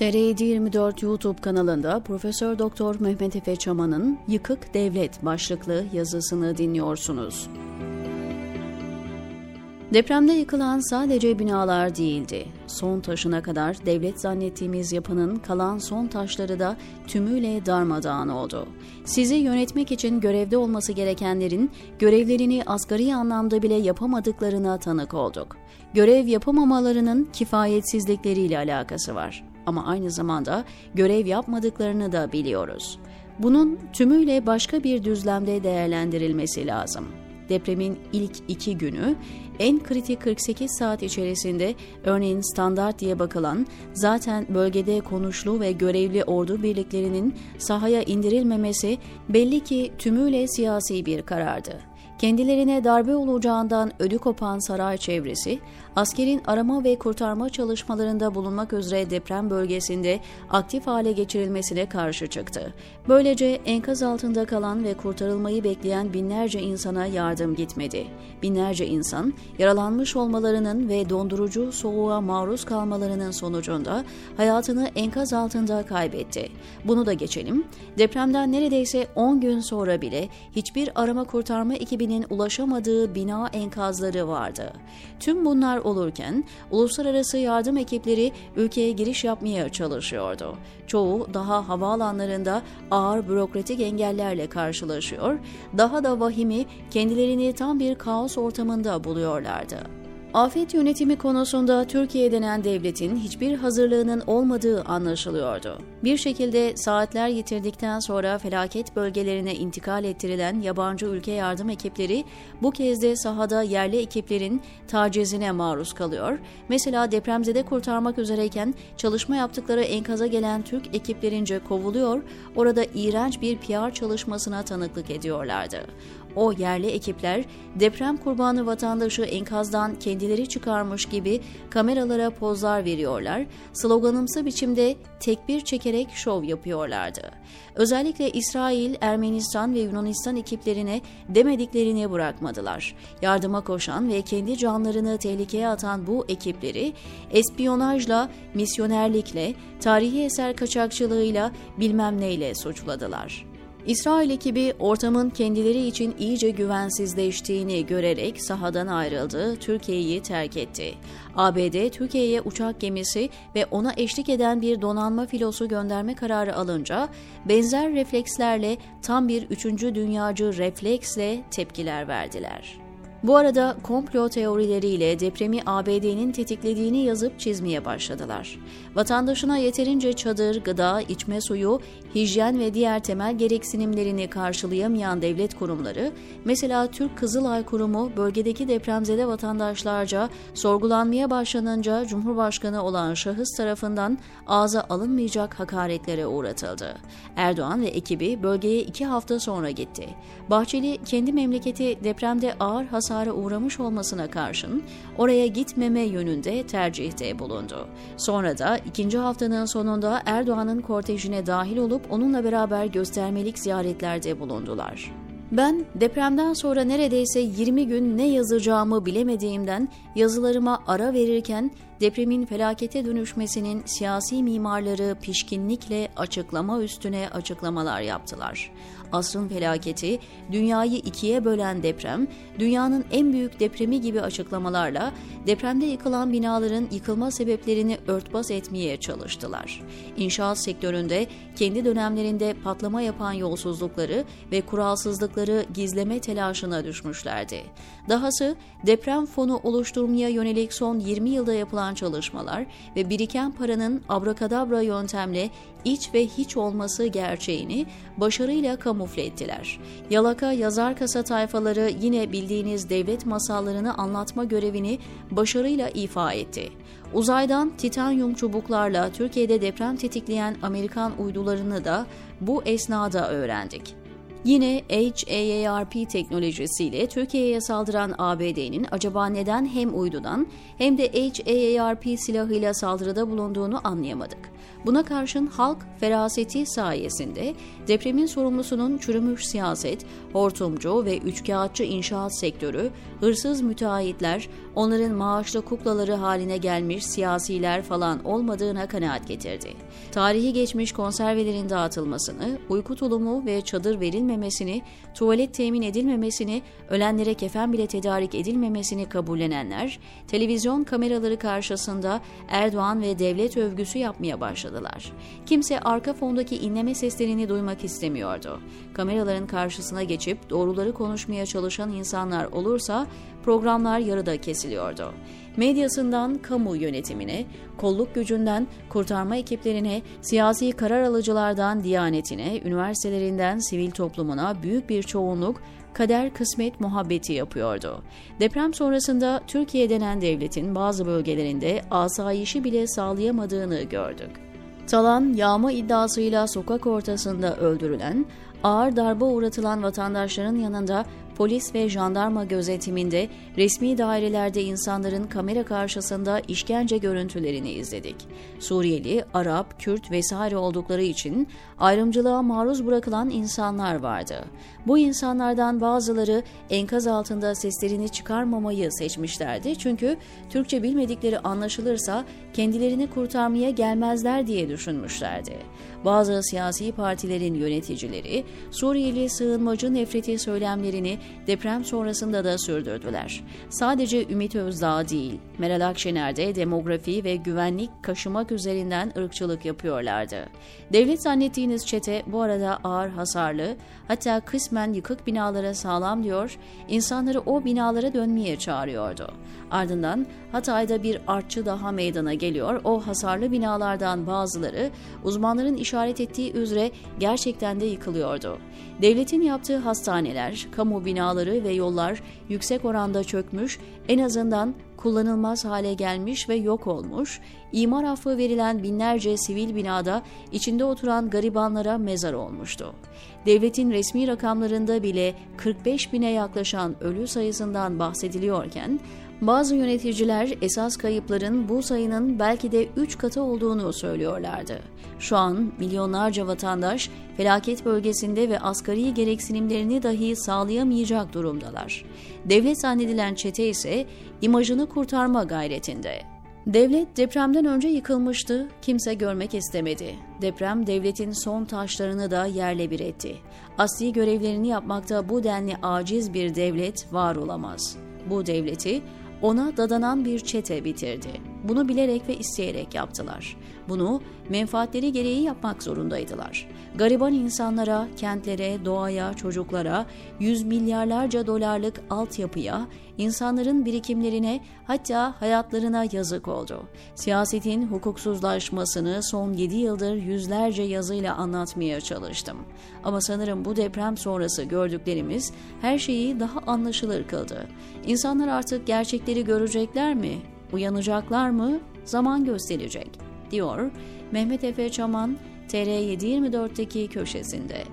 TR724 YouTube kanalında Profesör Doktor Mehmet Efe Çaman'ın Yıkık Devlet başlıklı yazısını dinliyorsunuz. Depremde yıkılan sadece binalar değildi. Son taşına kadar devlet zannettiğimiz yapının kalan son taşları da tümüyle darmadağın oldu. Sizi yönetmek için görevde olması gerekenlerin görevlerini asgari anlamda bile yapamadıklarına tanık olduk. Görev yapamamalarının kifayetsizlikleriyle alakası var ama aynı zamanda görev yapmadıklarını da biliyoruz. Bunun tümüyle başka bir düzlemde değerlendirilmesi lazım. Depremin ilk iki günü en kritik 48 saat içerisinde örneğin standart diye bakılan zaten bölgede konuşlu ve görevli ordu birliklerinin sahaya indirilmemesi belli ki tümüyle siyasi bir karardı. Kendilerine darbe olacağından ödü kopan saray çevresi, askerin arama ve kurtarma çalışmalarında bulunmak üzere deprem bölgesinde aktif hale geçirilmesine karşı çıktı. Böylece enkaz altında kalan ve kurtarılmayı bekleyen binlerce insana yardım gitmedi. Binlerce insan yaralanmış olmalarının ve dondurucu soğuğa maruz kalmalarının sonucunda hayatını enkaz altında kaybetti. Bunu da geçelim. Depremden neredeyse 10 gün sonra bile hiçbir arama kurtarma ekibinin ulaşamadığı bina enkazları vardı. Tüm bunlar olurken uluslararası yardım ekipleri ülkeye giriş yapmaya çalışıyordu. Çoğu daha havaalanlarında ağır bürokratik engellerle karşılaşıyor, daha da vahimi kendilerini tam bir kaos ortamında buluyorlardı. Afet yönetimi konusunda Türkiye denen devletin hiçbir hazırlığının olmadığı anlaşılıyordu. Bir şekilde saatler yitirdikten sonra felaket bölgelerine intikal ettirilen yabancı ülke yardım ekipleri bu kez de sahada yerli ekiplerin tacizine maruz kalıyor. Mesela depremzede kurtarmak üzereyken çalışma yaptıkları enkaza gelen Türk ekiplerince kovuluyor, orada iğrenç bir PR çalışmasına tanıklık ediyorlardı. O yerli ekipler deprem kurbanı vatandaşı enkazdan kendileri çıkarmış gibi kameralara pozlar veriyorlar, sloganımsı biçimde tekbir çekerek şov yapıyorlardı. Özellikle İsrail, Ermenistan ve Yunanistan ekiplerine demediklerini bırakmadılar. Yardıma koşan ve kendi canlarını tehlikeye atan bu ekipleri espiyonajla, misyonerlikle, tarihi eser kaçakçılığıyla bilmem neyle suçladılar. İsrail ekibi ortamın kendileri için iyice güvensizleştiğini görerek sahadan ayrıldı, Türkiye'yi terk etti. ABD Türkiye'ye uçak gemisi ve ona eşlik eden bir donanma filosu gönderme kararı alınca benzer reflekslerle tam bir üçüncü dünyacı refleksle tepkiler verdiler. Bu arada komplo teorileriyle depremi ABD'nin tetiklediğini yazıp çizmeye başladılar. Vatandaşına yeterince çadır, gıda, içme suyu, hijyen ve diğer temel gereksinimlerini karşılayamayan devlet kurumları, mesela Türk Kızılay Kurumu bölgedeki depremzede vatandaşlarca sorgulanmaya başlanınca Cumhurbaşkanı olan şahıs tarafından ağza alınmayacak hakaretlere uğratıldı. Erdoğan ve ekibi bölgeye iki hafta sonra gitti. Bahçeli kendi memleketi depremde ağır hasar hasara uğramış olmasına karşın oraya gitmeme yönünde tercihte bulundu. Sonra da ikinci haftanın sonunda Erdoğan'ın kortejine dahil olup onunla beraber göstermelik ziyaretlerde bulundular. Ben depremden sonra neredeyse 20 gün ne yazacağımı bilemediğimden yazılarıma ara verirken depremin felakete dönüşmesinin siyasi mimarları pişkinlikle açıklama üstüne açıklamalar yaptılar. Asrın felaketi, dünyayı ikiye bölen deprem, dünyanın en büyük depremi gibi açıklamalarla depremde yıkılan binaların yıkılma sebeplerini örtbas etmeye çalıştılar. İnşaat sektöründe kendi dönemlerinde patlama yapan yolsuzlukları ve kuralsızlıkları gizleme telaşına düşmüşlerdi. Dahası deprem fonu oluşturmaya yönelik son 20 yılda yapılan çalışmalar ve biriken paranın abrakadabra yöntemle iç ve hiç olması gerçeğini başarıyla kamufle ettiler. Yalaka yazar kasa tayfaları yine bildiğiniz devlet masallarını anlatma görevini başarıyla ifa etti. Uzaydan titanyum çubuklarla Türkiye'de deprem tetikleyen Amerikan uydularını da bu esnada öğrendik. Yine HAARP teknolojisiyle Türkiye'ye saldıran ABD'nin acaba neden hem uydudan hem de HAARP silahıyla saldırıda bulunduğunu anlayamadık. Buna karşın halk feraseti sayesinde depremin sorumlusunun çürümüş siyaset, hortumcu ve üçkağıtçı inşaat sektörü, hırsız müteahhitler, onların maaşlı kuklaları haline gelmiş siyasiler falan olmadığına kanaat getirdi. Tarihi geçmiş konservelerin dağıtılmasını, uyku tulumu ve çadır verilmemesini, tuvalet temin edilmemesini, ölenlere kefen bile tedarik edilmemesini kabullenenler, televizyon kameraları karşısında Erdoğan ve devlet övgüsü yapmaya başladılar. Kimse arka fondaki inleme seslerini duymak istemiyordu. Kameraların karşısına geçip doğruları konuşmaya çalışan insanlar olursa programlar yarıda kesiliyordu. Medyasından kamu yönetimine, kolluk gücünden kurtarma ekiplerine, siyasi karar alıcılardan diyanetine, üniversitelerinden sivil toplumuna büyük bir çoğunluk kader kısmet muhabbeti yapıyordu. Deprem sonrasında Türkiye denen devletin bazı bölgelerinde asayişi bile sağlayamadığını gördük. Talan, yağma iddiasıyla sokak ortasında öldürülen, ağır darbe uğratılan vatandaşların yanında polis ve jandarma gözetiminde resmi dairelerde insanların kamera karşısında işkence görüntülerini izledik. Suriyeli, Arap, Kürt vesaire oldukları için ayrımcılığa maruz bırakılan insanlar vardı. Bu insanlardan bazıları enkaz altında seslerini çıkarmamayı seçmişlerdi çünkü Türkçe bilmedikleri anlaşılırsa kendilerini kurtarmaya gelmezler diye düşünmüşlerdi. Bazı siyasi partilerin yöneticileri Suriyeli sığınmacı nefreti söylemlerini deprem sonrasında da sürdürdüler. Sadece Ümit Özdağ değil, Meral Akşener de demografi ve güvenlik kaşımak üzerinden ırkçılık yapıyorlardı. Devlet zannettiğiniz çete bu arada ağır hasarlı, hatta kısmen yıkık binalara sağlam diyor, insanları o binalara dönmeye çağırıyordu. Ardından Hatay'da bir artçı daha meydana geliyor. O hasarlı binalardan bazıları uzmanların işaret ettiği üzere gerçekten de yıkılıyordu. Devletin yaptığı hastaneler, kamu binaları ve yollar yüksek oranda çökmüş, en azından kullanılmaz hale gelmiş ve yok olmuş, imar affı verilen binlerce sivil binada içinde oturan garibanlara mezar olmuştu. Devletin resmi rakamlarında bile 45 bine yaklaşan ölü sayısından bahsediliyorken, bazı yöneticiler esas kayıpların bu sayının belki de 3 katı olduğunu söylüyorlardı. Şu an milyonlarca vatandaş felaket bölgesinde ve asgari gereksinimlerini dahi sağlayamayacak durumdalar. Devlet zannedilen çete ise imajını kurtarma gayretinde. Devlet depremden önce yıkılmıştı, kimse görmek istemedi. Deprem devletin son taşlarını da yerle bir etti. Asli görevlerini yapmakta bu denli aciz bir devlet var olamaz. Bu devleti ona dadanan bir çete bitirdi. Bunu bilerek ve isteyerek yaptılar. Bunu menfaatleri gereği yapmak zorundaydılar. Gariban insanlara, kentlere, doğaya, çocuklara, yüz milyarlarca dolarlık altyapıya, insanların birikimlerine hatta hayatlarına yazık oldu. Siyasetin hukuksuzlaşmasını son 7 yıldır yüzlerce yazıyla anlatmaya çalıştım. Ama sanırım bu deprem sonrası gördüklerimiz her şeyi daha anlaşılır kıldı. İnsanlar artık gerçekleri görecekler mi? Uyanacaklar mı? Zaman gösterecek, diyor Mehmet Efe Çaman TR724'teki köşesinde.